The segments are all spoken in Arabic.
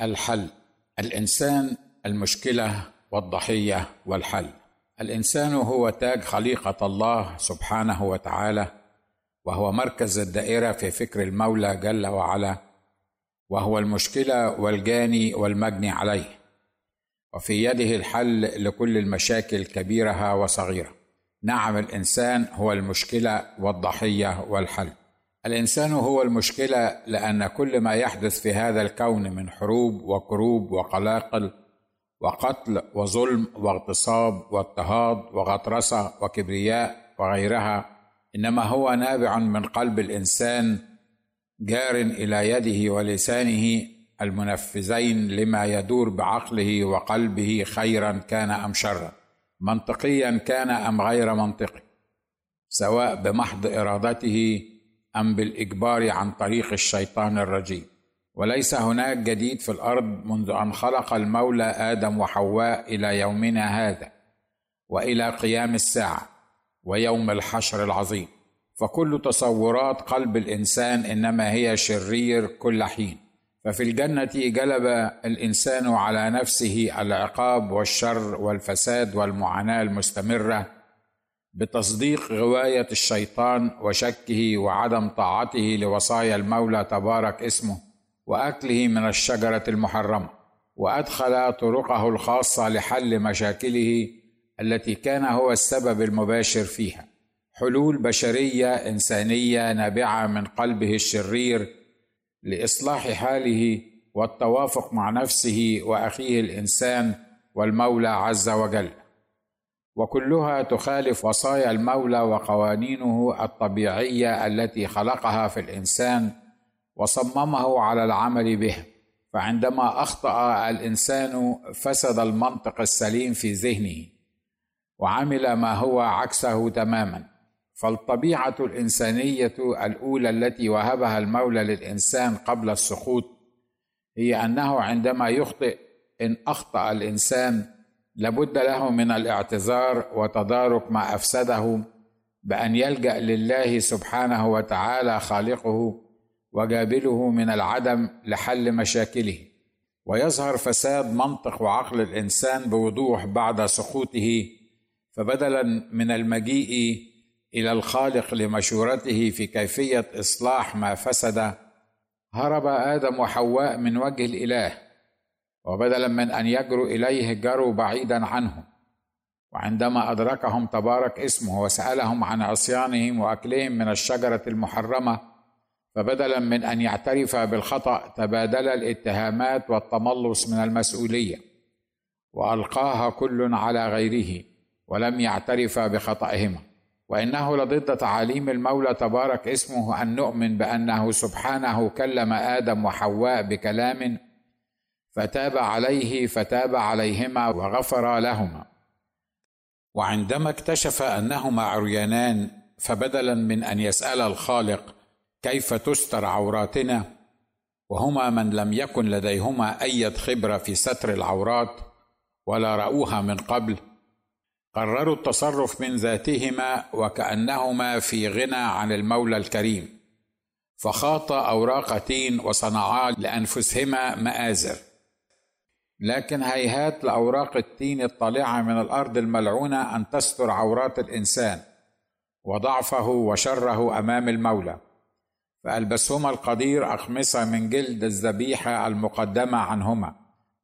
الحل. الإنسان المشكلة والضحية والحل. الإنسان هو تاج خليقة الله سبحانه وتعالى وهو مركز الدائرة في فكر المولى جل وعلا وهو المشكلة والجاني والمجني عليه. وفي يده الحل لكل المشاكل كبيرها وصغيرة. نعم الإنسان هو المشكلة والضحية والحل. الإنسان هو المشكلة لأن كل ما يحدث في هذا الكون من حروب وكروب وقلاقل وقتل وظلم واغتصاب واضطهاد وغطرسة وكبرياء وغيرها إنما هو نابع من قلب الإنسان جار إلى يده ولسانه المنفذين لما يدور بعقله وقلبه خيرا كان أم شرا منطقيا كان أم غير منطقي سواء بمحض إرادته أم بالإجبار عن طريق الشيطان الرجيم. وليس هناك جديد في الأرض منذ أن خلق المولى آدم وحواء إلى يومنا هذا وإلى قيام الساعة ويوم الحشر العظيم. فكل تصورات قلب الإنسان إنما هي شرير كل حين. ففي الجنة جلب الإنسان على نفسه العقاب والشر والفساد والمعاناة المستمرة بتصديق غوايه الشيطان وشكه وعدم طاعته لوصايا المولى تبارك اسمه وأكله من الشجرة المحرمة وأدخل طرقه الخاصة لحل مشاكله التي كان هو السبب المباشر فيها. حلول بشرية إنسانية نابعة من قلبه الشرير لإصلاح حاله والتوافق مع نفسه وأخيه الإنسان والمولى عز وجل. وكلها تخالف وصايا المولى وقوانينه الطبيعية التي خلقها في الإنسان وصممه على العمل بها فعندما أخطأ الإنسان فسد المنطق السليم في ذهنه وعمل ما هو عكسه تماما. فالطبيعة الإنسانية الأولى التي وهبها المولى للإنسان قبل السقوط هي أنه عندما يخطئ إن أخطأ الإنسان لابد له من الاعتذار وتدارك ما أفسده بأن يلجأ لله سبحانه وتعالى خالقه وجابله من العدم لحل مشاكله. ويظهر فساد منطق وعقل الإنسان بوضوح بعد سقوطه فبدلا من المجيء إلى الخالق لمشورته في كيفية إصلاح ما فسد هرب آدم وحواء من وجه الإله. وبدلا من أن يجروا إليه جروا بعيدا عنه. وعندما أدركهم تبارك اسمه وسألهم عن عصيانهم وأكلهم من الشجرة المحرمة فبدلا من أن يعترف بالخطأ تبادل الاتهامات والتملص من المسؤولية وألقاها كل على غيره ولم يعترف بخطئهما. وإنه لضد تعاليم المولى تبارك اسمه أن نؤمن بأنه سبحانه كلم آدم وحواء بكلام فتاب عليه فتاب عليهما وغفر لهما. وعندما اكتشف أنهما عريانان فبدلا من أن يسأل الخالق كيف تستر عوراتنا وهما من لم يكن لديهما أي خبرة في ستر العورات ولا رأوها من قبل قرروا التصرف من ذاتهما وكأنهما في غنى عن المولى الكريم فخاطا أوراق تين وصنعا لأنفسهما مآزر. لكن هيهات لأوراق التين الطالعة من الأرض الملعونة أن تستر عورات الإنسان وضعفه وشره أمام المولى. فألبسهما القدير اخمصه من جلد الذبيحة المقدمة عنهما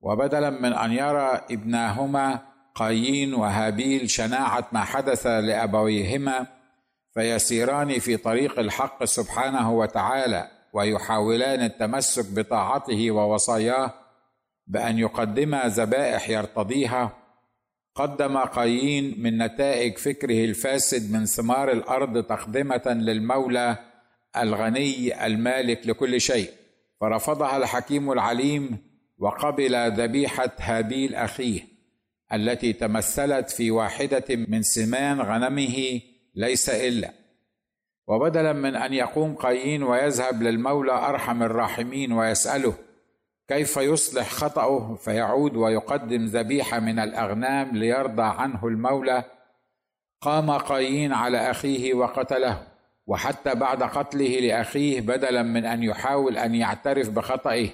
وبدلا من أن يرى ابناهما قايين وهابيل شناعة ما حدث لأبويهما فيسيران في طريق الحق سبحانه وتعالى ويحاولان التمسك بطاعته ووصاياه بأن يقدم ذبائح يرتضيها قدم قايين من نتائج فكره الفاسد من ثمار الأرض تقدمة للمولى الغني المالك لكل شيء. فرفضها الحكيم العليم وقبل ذبيحة هابيل أخيه التي تمثلت في واحدة من سمان غنمه ليس إلا. وبدلا من أن يقوم قايين ويذهب للمولى أرحم الراحمين ويسأله كيف يصلح خطأه فيعود ويقدم ذبيحة من الأغنام ليرضى عنه المولى. قام قايين على أخيه وقتله وحتى بعد قتله لأخيه بدلا من أن يحاول أن يعترف بخطئه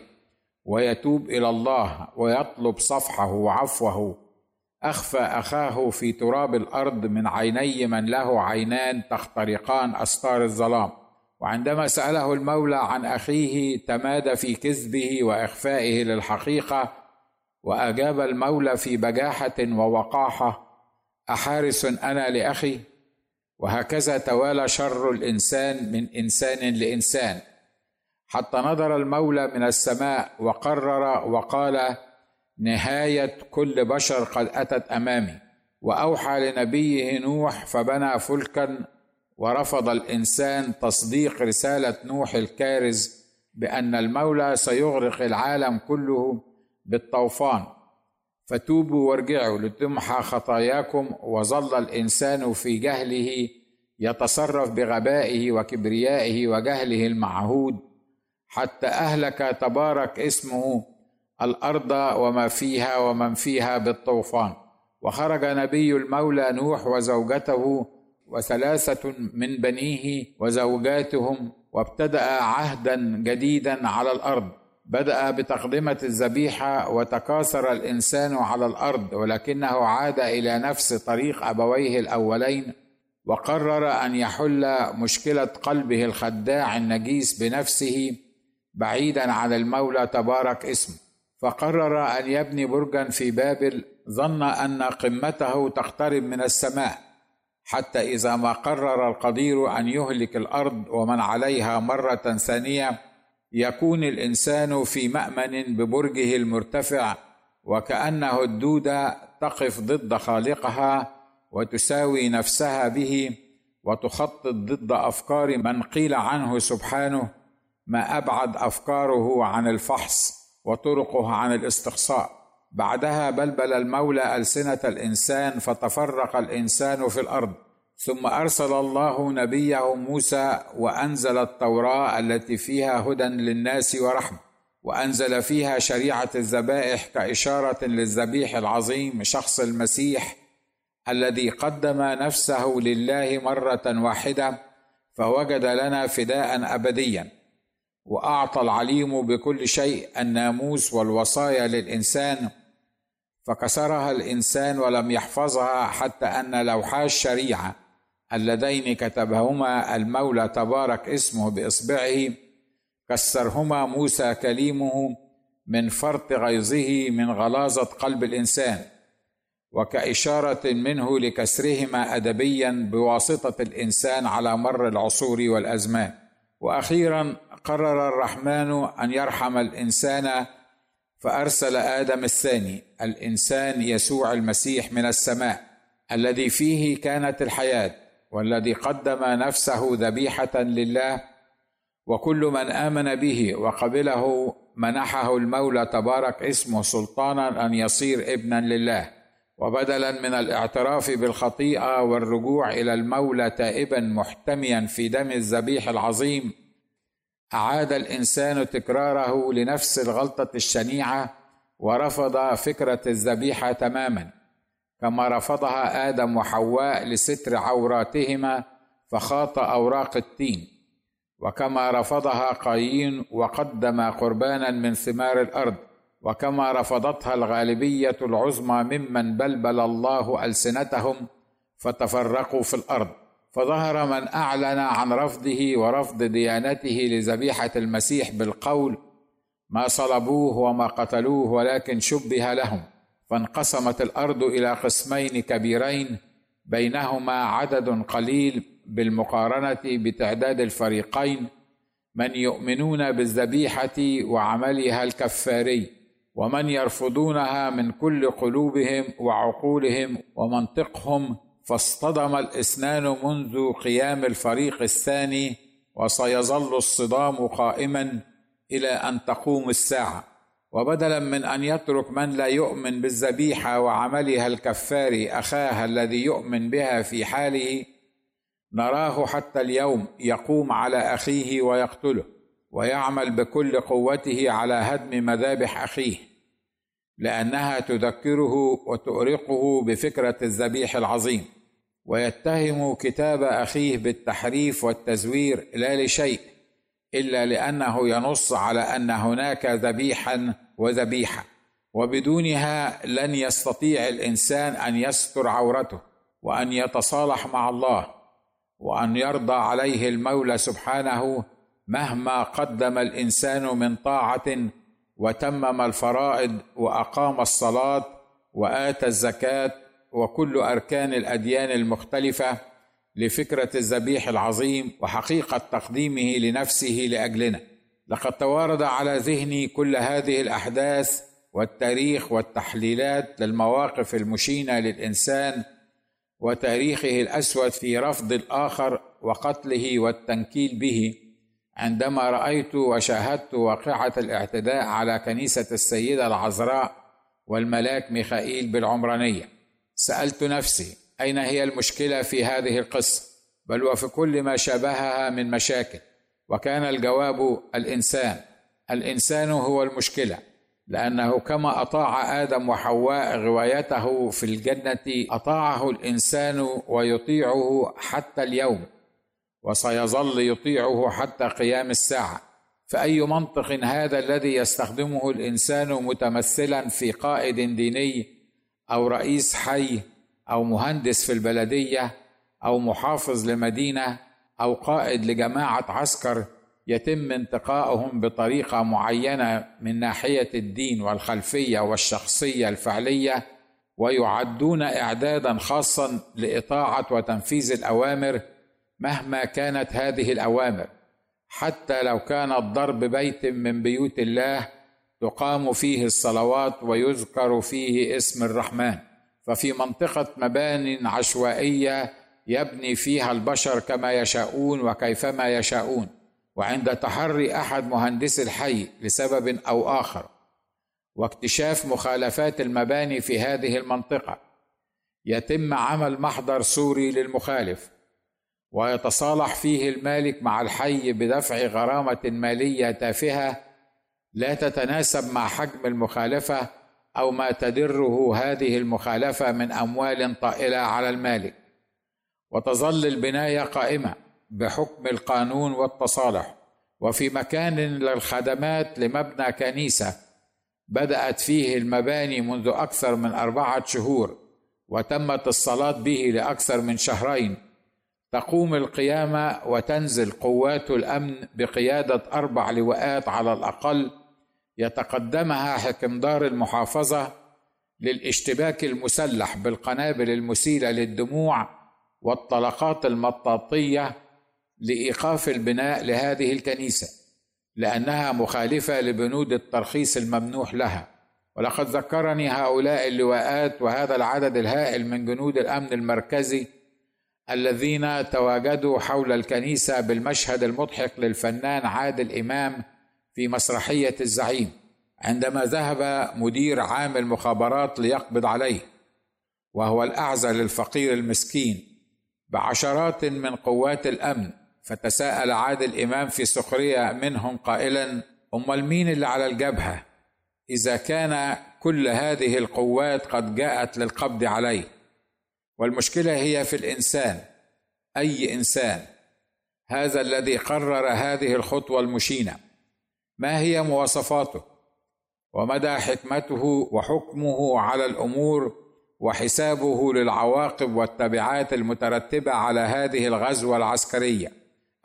ويتوب إلى الله ويطلب صفحه وعفوه. أخفى أخاه في تراب الأرض من عيني من له عينان تخترقان أستار الظلام. وعندما سأله المولى عن أخيه تمادى في كذبه وإخفائه للحقيقة وأجاب المولى في بجاحة ووقاحة أحارس أنا لأخي. وهكذا توالى شر الإنسان من إنسان لإنسان. حتى نظر المولى من السماء وقرر وقال نهاية كل بشر قد أتت أمامي. وأوحى لنبيه نوح فبنى فلكا ورفض الإنسان تصديق رسالة نوح الكارز بأن المولى سيغرق العالم كله بالطوفان. فتوبوا وارجعوا لتمحى خطاياكم وظل الإنسان في جهله يتصرف بغبائه وكبريائه وجهله المعهود حتى أهلك تبارك اسمه الأرض وما فيها ومن فيها بالطوفان. وخرج نبي المولى نوح وزوجته وثلاثة من بنيه وزوجاتهم وابتدأ عهدا جديدا على الأرض. بدأ بتقدمة الذبيحة وتكاثر الإنسان على الأرض ولكنه عاد إلى نفس طريق أبويه الأولين وقرر أن يحل مشكلة قلبه الخداع النجيس بنفسه بعيدا عن المولى تبارك اسمه فقرر أن يبني برجا في بابل ظن أن قمته تقترب من السماء. حتى إذا ما قرر القدير أن يهلك الأرض ومن عليها مرة ثانية يكون الإنسان في مأمن ببرجه المرتفع وكأنه الدوده تقف ضد خالقها وتساوي نفسها به وتخطط ضد أفكار من قيل عنه سبحانه ما أبعد أفكاره عن الفحص وطرقه عن الاستقصاء. بعدها بلبل المولى ألسنة الإنسان فتفرق الإنسان في الأرض. ثم أرسل الله نبيه موسى وأنزل التوراة التي فيها هدى للناس ورحمة. وأنزل فيها شريعة الذبائح كإشارة للذبيح العظيم شخص المسيح الذي قدم نفسه لله مرة واحدة فوجد لنا فداء ابديا. وأعطى العليم بكل شيء الناموس والوصايا للإنسان فكسرها الإنسان ولم يحفظها حتى أن لوحا الشريعة اللذين كتبهما المولى تبارك اسمه بإصبعه كسرهما موسى كليمه من فرط غيظه من غلاظة قلب الإنسان وكإشارة منه لكسرهما ادبيا بواسطة الإنسان على مر العصور والأزمان. وأخيرا قرر الرحمن أن يرحم الإنسان فأرسل آدم الثاني الإنسان يسوع المسيح من السماء الذي فيه كانت الحياة والذي قدم نفسه ذبيحة لله وكل من آمن به وقبله منحه المولى تبارك اسمه سلطانا أن يصير ابنا لله. وبدلا من الاعتراف بالخطيئة والرجوع إلى المولى تائبا محتميا في دم الذبيح العظيم أعاد الإنسان تكراره لنفس الغلطة الشنيعة ورفض فكرة الذبيحة تماما كما رفضها آدم وحواء لستر عوراتهما فخاط أوراق التين وكما رفضها قايين وقدم قربانا من ثمار الأرض. وكما رفضتها الغالبية العظمى ممن بلبل الله ألسنتهم فتفرقوا في الأرض. فظهر من أعلن عن رفضه ورفض ديانته لذبيحة المسيح بالقول ما صلبوه وما قتلوه ولكن شبه لهم. فانقسمت الأرض إلى قسمين كبيرين بينهما عدد قليل بالمقارنة بتعداد الفريقين من يؤمنون بالذبيحة وعملها الكفاري. ومن يرفضونها من كل قلوبهم وعقولهم ومنطقهم فاصطدم الاثنان منذ قيام الفريق الثاني وسيظل الصدام قائما إلى أن تقوم الساعة. وبدلا من أن يترك من لا يؤمن بالذبيحة وعملها الكفار اخاه الذي يؤمن بها في حاله نراه حتى اليوم يقوم على أخيه ويقتله ويعمل بكل قوته على هدم مذابح أخيه. لأنها تذكره وتؤرقه بفكرة الذبيح العظيم ويتهم كتاب أخيه بالتحريف والتزوير لا لشيء إلا لأنه ينص على أن هناك ذبيحا وذبيحة وبدونها لن يستطيع الإنسان أن يستر عورته وأن يتصالح مع الله وأن يرضى عليه المولى سبحانه مهما قدم الإنسان من طاعة وتمم الفرائض وأقام الصلاة وآتى الزكاة وكل أركان الأديان المختلفة لفكرة الذبيح العظيم وحقيقة تقديمه لنفسه لأجلنا. لقد توارد على ذهني كل هذه الأحداث والتاريخ والتحليلات للمواقف المشينة للإنسان وتاريخه الأسود في رفض الآخر وقتله والتنكيل به. عندما رأيت وشاهدت واقعة الاعتداء على كنيسة السيدة العذراء والملاك ميخائيل بالعمرانية. سألت نفسي أين هي المشكلة في هذه القصة؟ بل وفي كل ما شابهها من مشاكل. وكان الجواب الإنسان. الإنسان هو المشكلة لأنه كما أطاع آدم وحواء غوايته في الجنة أطاعه الإنسان ويطيعه حتى اليوم. وسيظل يطيعه حتى قيام الساعة. فأي منطق هذا الذي يستخدمه الإنسان متمثلا في قائد ديني أو رئيس حي أو مهندس في البلدية أو محافظ لمدينة أو قائد لجماعة عسكر يتم انتقائهم بطريقة معينة من ناحية الدين والخلفية والشخصية الفعلية ويعدون اعدادا خاصا لإطاعة وتنفيذ الأوامر مهما كانت هذه الأوامر حتى لو كان الضرب بيت من بيوت الله تقام فيه الصلوات ويذكر فيه اسم الرحمن. ففي منطقة مبان عشوائية يبني فيها البشر كما يشاءون وكيفما يشاءون. وعند تحري أحد مهندسي الحي لسبب أو آخر. واكتشاف مخالفات المباني في هذه المنطقة. يتم عمل محضر سوري للمخالف. ويتصالح فيه المالك مع الحي بدفع غرامة مالية تافهة لا تتناسب مع حجم المخالفة أو ما تدره هذه المخالفة من أموال طائلة على المالك. وتظل البناية قائمة بحكم القانون والتصالح. وفي مكان للخدمات لمبنى كنيسة بدأت فيه المباني منذ أكثر من أربعة شهور وتمت الصلاة به لأكثر من شهرين. تقوم القيامة وتنزل قوات الأمن بقيادة أربع لواءات على الأقل يتقدمها حكمدار المحافظة للاشتباك المسلح بالقنابل المسيلة للدموع والطلقات المطاطية لإيقاف البناء لهذه الكنيسة لأنها مخالفة لبنود الترخيص الممنوح لها. ولقد ذكرني هؤلاء اللواءات وهذا العدد الهائل من جنود الأمن المركزي الذين تواجدوا حول الكنيسة بالمشهد المضحك للفنان عادل إمام في مسرحية الزعيم عندما ذهب مدير عام المخابرات ليقبض عليه وهو الأعزى للفقير المسكين. بعشرات من قوات الأمن فتساءل عادل إمام في سخرية منهم قائلا أمال مين اللي على الجبهة؟ إذا كان كل هذه القوات قد جاءت للقبض عليه. والمشكلة هي في الإنسان أي إنسان. هذا الذي قرر هذه الخطوة المشينة. ما هي مواصفاته؟ ومدى حكمته وحكمه على الأمور وحسابه للعواقب والتبعات المترتبة على هذه الغزوة العسكرية.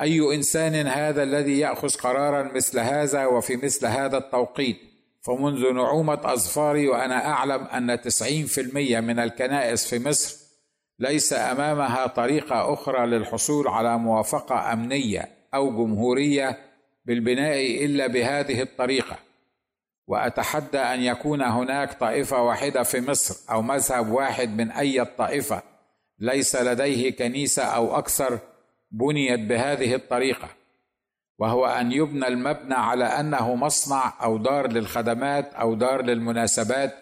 أي إنسان هذا الذي يأخذ قرارا مثل هذا وفي مثل هذا التوقيت؟ فمنذ نعومة أظفاري وأنا أعلم أن تسعين في المية من الكنائس في مصر ليس أمامها طريقة أخرى للحصول على موافقة أمنية أو جمهورية بالبناء إلا بهذه الطريقة. وأتحدى أن يكون هناك طائفة واحدة في مصر أو مذهب واحد من أي طائفه ليس لديه كنيسة أو أكثر بنيت بهذه الطريقة. وهو أن يبنى المبنى على أنه مصنع أو دار للخدمات أو دار للمناسبات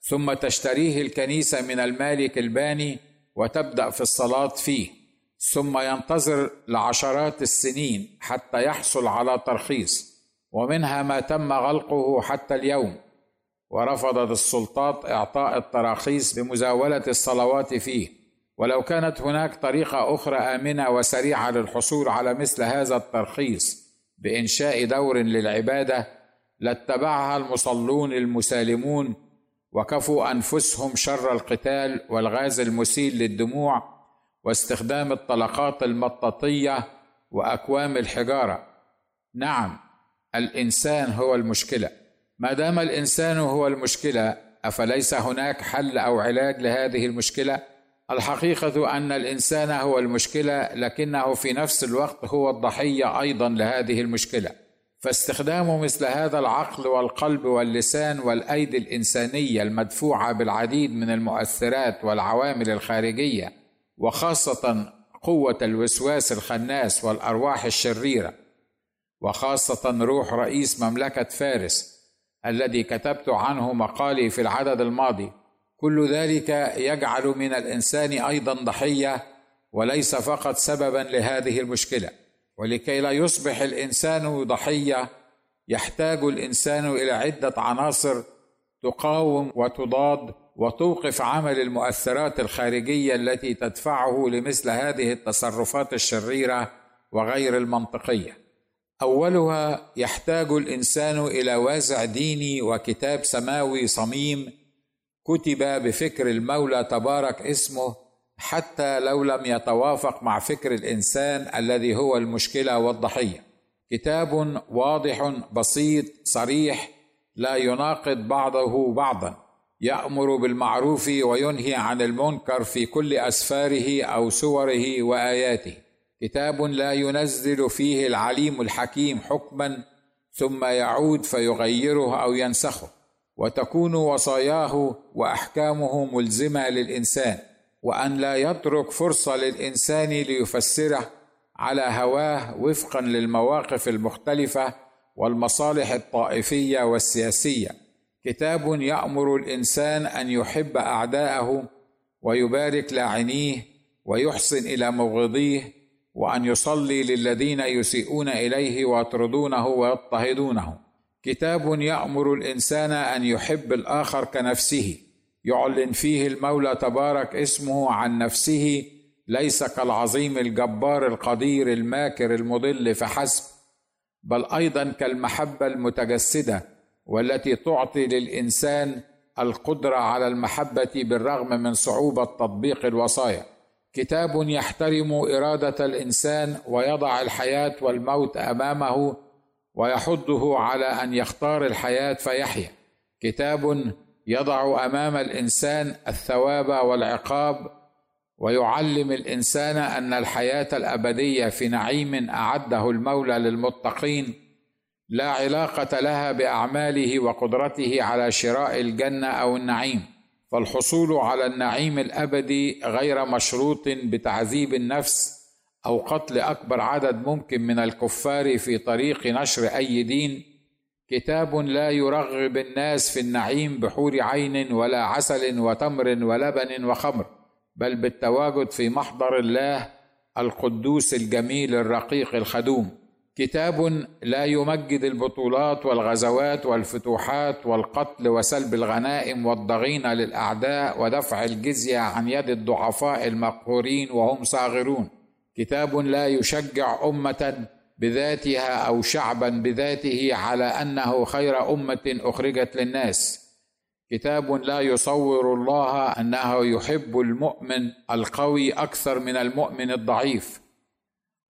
ثم تشتريه الكنيسة من المالك الباني وتبدأ في الصلاة فيه ثم ينتظر لعشرات السنين حتى يحصل على ترخيص ومنها ما تم غلقه حتى اليوم. ورفضت السلطات إعطاء التراخيص بمزاولة الصلوات فيه. ولو كانت هناك طريقة أخرى آمنة وسريعة للحصول على مثل هذا الترخيص بإنشاء دور للعبادة لاتبعها المصلون المسالمون وكفوا أنفسهم شر القتال والغاز المسيل للدموع واستخدام الطلقات المطاطية وأكوام الحجارة. نعم الإنسان هو المشكلة. ما دام الإنسان هو المشكلة أفليس هناك حل أو علاج لهذه المشكلة؟ الحقيقة أن الإنسان هو المشكلة لكنه في نفس الوقت هو الضحية أيضا لهذه المشكلة. فاستخدام مثل هذا العقل والقلب واللسان والأيدي الإنسانية المدفوعة بالعديد من المؤثرات والعوامل الخارجية وخاصة قوة الوسواس الخناس والأرواح الشريرة وخاصة روح رئيس مملكة فارس الذي كتبت عنه مقالي في العدد الماضي. كل ذلك يجعل من الإنسان أيضا ضحية وليس فقط سببا لهذه المشكلة. ولكي لا يصبح الإنسان ضحية يحتاج الإنسان إلى عدة عناصر تقاوم وتضاد وتوقف عمل المؤثرات الخارجية التي تدفعه لمثل هذه التصرفات الشريرة وغير المنطقية. أولها يحتاج الإنسان إلى وازع ديني وكتاب سماوي صميم كتب بفكر المولى تبارك اسمه حتى لو لم يتوافق مع فكر الإنسان الذي هو المشكلة والضحية. كتاب واضح بسيط صريح لا يناقض بعضه بعضا. يأمر بالمعروف وينهي عن المنكر في كل أسفاره أو سوره وآياته. كتاب لا ينزل فيه العليم الحكيم حكما ثم يعود فيغيره أو ينسخه. وتكون وصاياه وأحكامه ملزمة للإنسان. وأن لا يترك فرصة للإنسان ليفسره على هواه وفقا للمواقف المختلفة والمصالح الطائفية والسياسية. كتاب يأمر الإنسان أن يحب أعداءه ويبارك لاعنيه ويحسن إلى مبغضيه وأن يصلي للذين يسيئون إليه ويطردونه ويضطهدونه. كتاب يأمر الإنسان أن يحب الآخر كنفسه يعلن فيه المولى تبارك اسمه عن نفسه ليس كالعظيم الجبار القدير الماكر المضل فحسب بل أيضا كالمحبة المتجسدة والتي تعطي للإنسان القدرة على المحبة بالرغم من صعوبة تطبيق الوصايا. كتاب يحترم إرادة الإنسان ويضع الحياة والموت أمامه ويحضه على أن يختار الحياة فيحيا. كتاب يضع أمام الإنسان الثواب والعقاب ويعلم الإنسان أن الحياة الأبدية في نعيم أعده المولى للمتقين لا علاقة لها بأعماله وقدرته على شراء الجنة أو النعيم. فالحصول على النعيم الأبدي غير مشروط بتعذيب النفس أو قتل أكبر عدد ممكن من الكفار في طريق نشر أي دين كتاب لا يرغب الناس في النعيم بحور عين ولا عسل وتمر ولبن وخمر بل بالتواجد في محضر الله القدوس الجميل الرقيق الخدوم. كتاب لا يمجد البطولات والغزوات والفتوحات والقتل وسلب الغنائم والضغينة للأعداء ودفع الجزية عن يد الضعفاء المقهورين وهم صاغرون. كتاب لا يشجع أمة بذاتها أو شعبا بذاته على أنه خير أمة أخرجت للناس. كتاب لا يصور الله أنه يحب المؤمن القوي أكثر من المؤمن الضعيف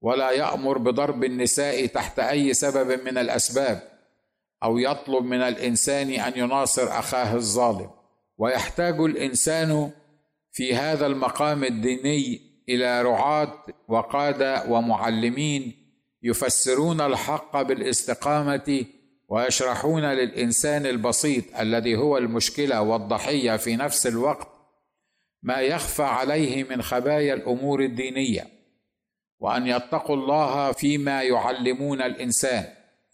ولا يأمر بضرب النساء تحت أي سبب من الأسباب أو يطلب من الإنسان أن يناصر أخاه الظالم. ويحتاج الإنسان في هذا المقام الديني إلى رعاة وقادة ومعلمين يفسرون الحق بالاستقامة ويشرحون للإنسان البسيط الذي هو المشكلة والضحية في نفس الوقت ما يخفى عليه من خبايا الأمور الدينية وأن يتقوا الله فيما يعلمون الإنسان.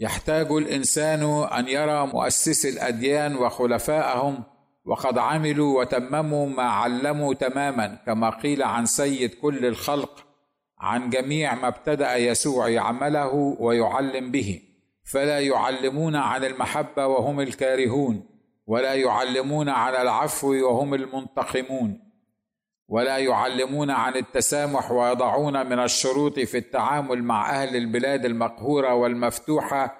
يحتاج الإنسان أن يرى مؤسسي الأديان وخلفاءهم وقد عملوا وتمموا ما علموا تماما كما قيل عن سيد كل الخلق عن جميع ما ابتدأ يسوع يعمله ويعلم به. فلا يعلمون عن المحبة وهم الكارهون ولا يعلمون عن العفو وهم المنتقمون ولا يعلمون عن التسامح ويضعون من الشروط في التعامل مع أهل البلاد المقهورة والمفتوحة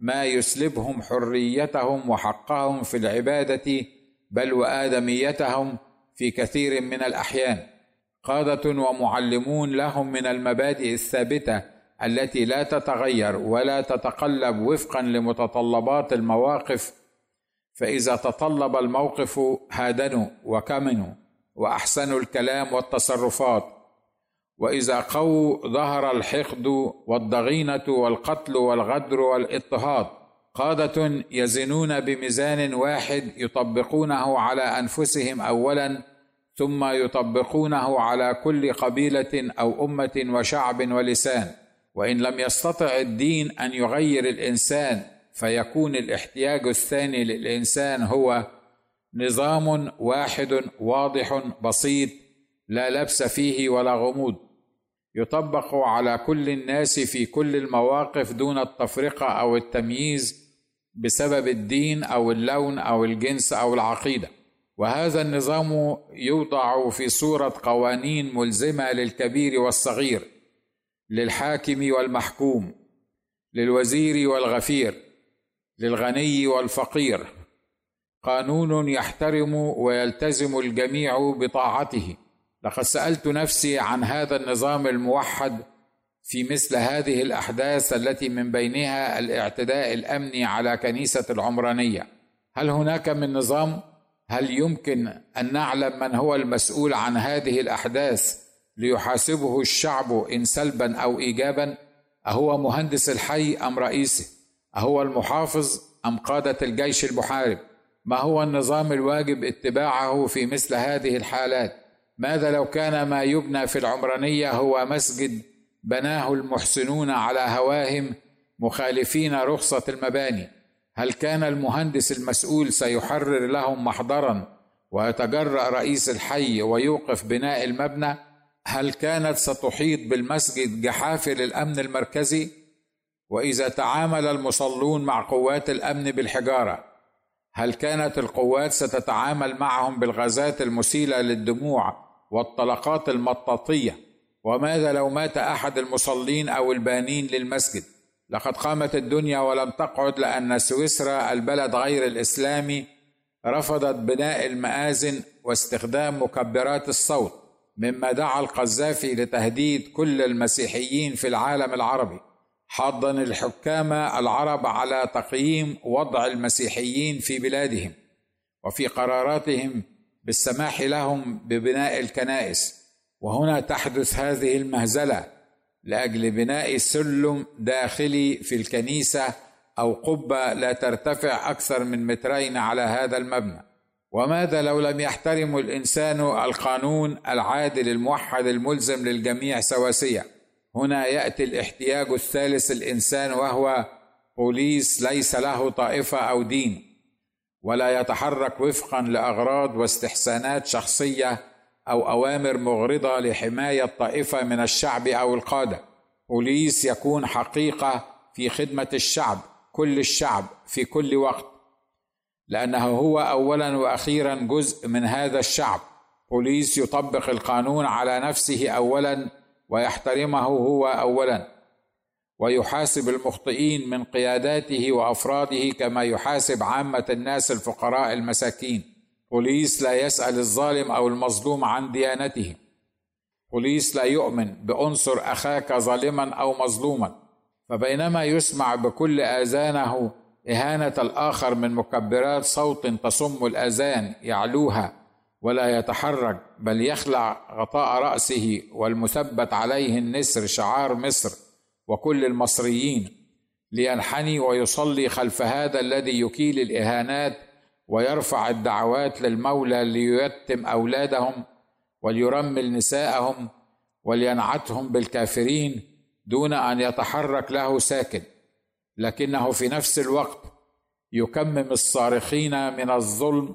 ما يسلبهم حريتهم وحقهم في العبادة بل وآدميتهم في كثير من الأحيان. قادة ومعلمون لهم من المبادئ الثابتة التي لا تتغير ولا تتقلب وفقا لمتطلبات المواقف. فإذا تطلب الموقف هادنوا وكمنوا وأحسنوا الكلام والتصرفات. وإذا قووا ظهر الحقد والضغينة والقتل والغدر والاضطهاد. قادة يزنون بميزان واحد يطبقونه على أنفسهم اولا ثم يطبقونه على كل قبيلة أو أمة وشعب ولسان. وإن لم يستطع الدين أن يغير الإنسان فيكون الاحتياج الثاني للإنسان هو نظام واحد واضح بسيط لا لبس فيه ولا غموض. يطبق على كل الناس في كل المواقف دون التفرقة أو التمييز بسبب الدين أو اللون أو الجنس أو العقيدة. وهذا النظام يوضع في صورة قوانين ملزمة للكبير والصغير للحاكم والمحكوم للوزير والغفير للغني والفقير. قانون يحترم ويلتزم الجميع بطاعته. لقد سألت نفسي عن هذا النظام الموحد في مثل هذه الأحداث التي من بينها الاعتداء الأمني على كنيسة العمرانية. هل هناك من نظام؟ هل يمكن أن نعلم من هو المسؤول عن هذه الأحداث ليحاسبه الشعب إن سلبا أو ايجابا؟ أهو مهندس الحي أم رئيسه أهو المحافظ أم قادة الجيش المحارب؟ ما هو النظام الواجب اتباعه في مثل هذه الحالات؟ ماذا لو كان ما يبنى في العمرانية هو مسجد بناه المحسنون على هواهم مخالفين رخصة المباني؟ هل كان المهندس المسؤول سيحرر لهم محضرا ويتجرأ رئيس الحي ويوقف بناء المبنى؟ هل كانت ستحيط بالمسجد جحافل الأمن المركزي؟ وإذا تعامل المصلون مع قوات الأمن بالحجارة هل كانت القوات ستتعامل معهم بالغازات المسيلة للدموع والطلقات المطاطية؟ وماذا لو مات أحد المصلين أو البانين للمسجد؟ لقد قامت الدنيا ولم تقعد لأن سويسرا البلد غير الإسلامي رفضت بناء المآذن واستخدام مكبرات الصوت مما دعا القذافي لتهديد كل المسيحيين في العالم العربي. حاضا الحكام العرب على تقييم وضع المسيحيين في بلادهم وفي قراراتهم بالسماح لهم ببناء الكنائس. وهنا تحدث هذه المهزلة لأجل بناء سلم داخلي في الكنيسة أو قبة لا ترتفع أكثر من مترين على هذا المبنى. وماذا لو لم يحترم الإنسان القانون العادل الموحد الملزم للجميع سواسية؟ هنا يأتي الاحتياج الثالث الإنسان وهو بوليس ليس له طائفة أو دين ولا يتحرك وفقا لأغراض واستحسانات شخصية أو أوامر مغرضة لحماية طائفه من الشعب أو القادة. بوليس يكون حقيقة في خدمة الشعب كل الشعب في كل وقت. لأنه هو اولا وأخيرا جزء من هذا الشعب. بوليس يطبق القانون على نفسه اولا ويحترمه هو اولا. ويحاسب المخطئين من قياداته وأفراده كما يحاسب عامة الناس الفقراء المساكين. بوليس لا يسأل الظالم أو المظلوم عن ديانته. بوليس لا يؤمن بأنصر أخاك ظالما أو مظلوما. فبينما يسمع بكل آذانه إهانة الآخر من مكبرات صوت تصم الآذان يعلوها ولا يتحرك بل يخلع غطاء رأسه والمثبت عليه النسر شعار مصر وكل المصريين. لينحني ويصلي خلف هذا الذي يكيل الإهانات ويرفع الدعوات للمولى ليتم أولادهم وليرمل نساءهم ولينعتهم بالكافرين دون أن يتحرك له ساكن. لكنه في نفس الوقت يكمم الصارخين من الظلم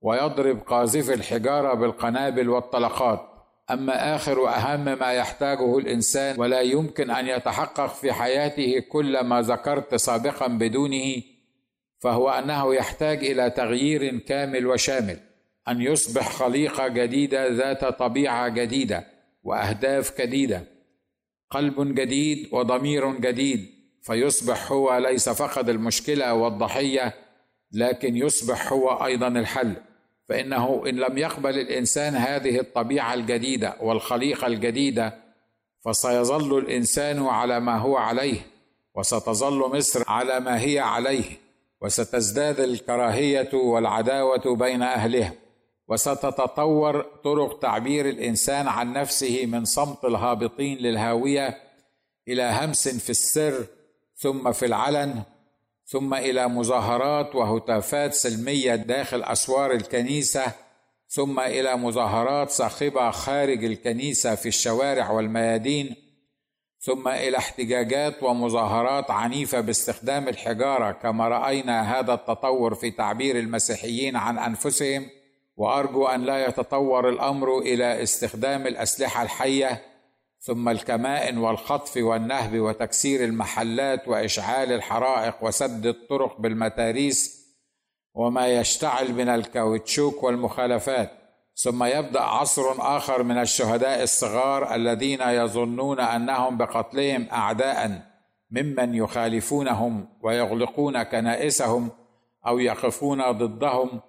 ويضرب قاذف الحجارة بالقنابل والطلقات. أما آخر وأهم ما يحتاجه الإنسان ولا يمكن أن يتحقق في حياته كل ما ذكرت سابقا بدونه فهو أنه يحتاج إلى تغيير كامل وشامل أن يصبح خليقة جديدة ذات طبيعة جديدة وأهداف جديدة قلب جديد وضمير جديد فيصبح هو ليس فقط المشكلة والضحية لكن يصبح هو أيضا الحل فإنه إن لم يقبل الإنسان هذه الطبيعة الجديدة والخليقة الجديدة فسيظل الإنسان على ما هو عليه وستظل مصر على ما هي عليه. وستزداد الكراهية والعداوة بين اهلها وستتطور طرق تعبير الإنسان عن نفسه من صمت الهابطين للهاوية إلى همس في السر ثم في العلن ثم إلى مظاهرات وهتافات سلمية داخل أسوار الكنيسة ثم إلى مظاهرات صاخبة خارج الكنيسة في الشوارع والميادين ثم إلى احتجاجات ومظاهرات عنيفة باستخدام الحجارة كما رأينا هذا التطور في تعبير المسيحيين عن أنفسهم وأرجو أن لا يتطور الأمر إلى استخدام الأسلحة الحية ثم الكمائن والخطف والنهب وتكسير المحلات وإشعال الحرائق وسد الطرق بالمتاريس وما يشتعل من الكاوتشوك والمخالفات. ثم يبدأ عصر آخر من الشهداء الصغار الذين يظنون أنهم بقتلهم اعداء ممن يخالفونهم ويغلقون كنائسهم أو يقفون ضدهم.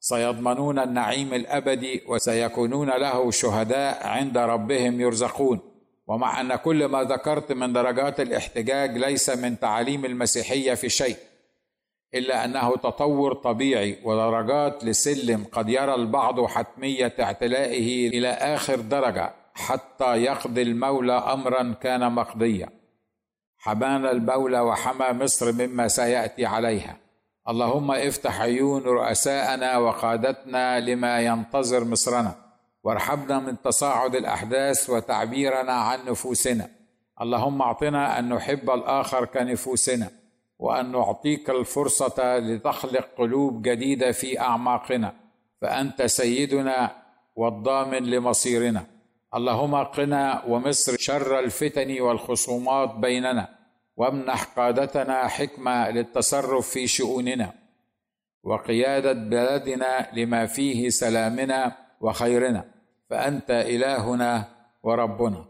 سيضمنون النعيم الأبدي وسيكونون له شهداء عند ربهم يرزقون. ومع أن كل ما ذكرت من درجات الاحتجاج ليس من تعاليم المسيحية في شيء إلا أنه تطور طبيعي ودرجات لسلم قد يرى البعض حتمية اعتلائه إلى آخر درجة حتى يقضي المولى امرا كان مقضيا. حمانا المولى وحمى مصر مما سيأتي عليها. اللهم افتح عيون رؤساءنا وقادتنا لما ينتظر مصرنا. وارحمنا من تصاعد الأحداث وتعبيرنا عن نفوسنا. اللهم اعطنا أن نحب الآخر كنفوسنا. وأن نعطيك الفرصة لتخلق قلوب جديدة في أعماقنا. فأنت سيدنا والضامن لمصيرنا. اللهم قنا ومصر شر الفتن والخصومات بيننا وامنح قادتنا حكمة للتصرف في شؤوننا. وقيادة بلدنا لما فيه سلامنا وخيرنا. فأنت إلهنا وربنا.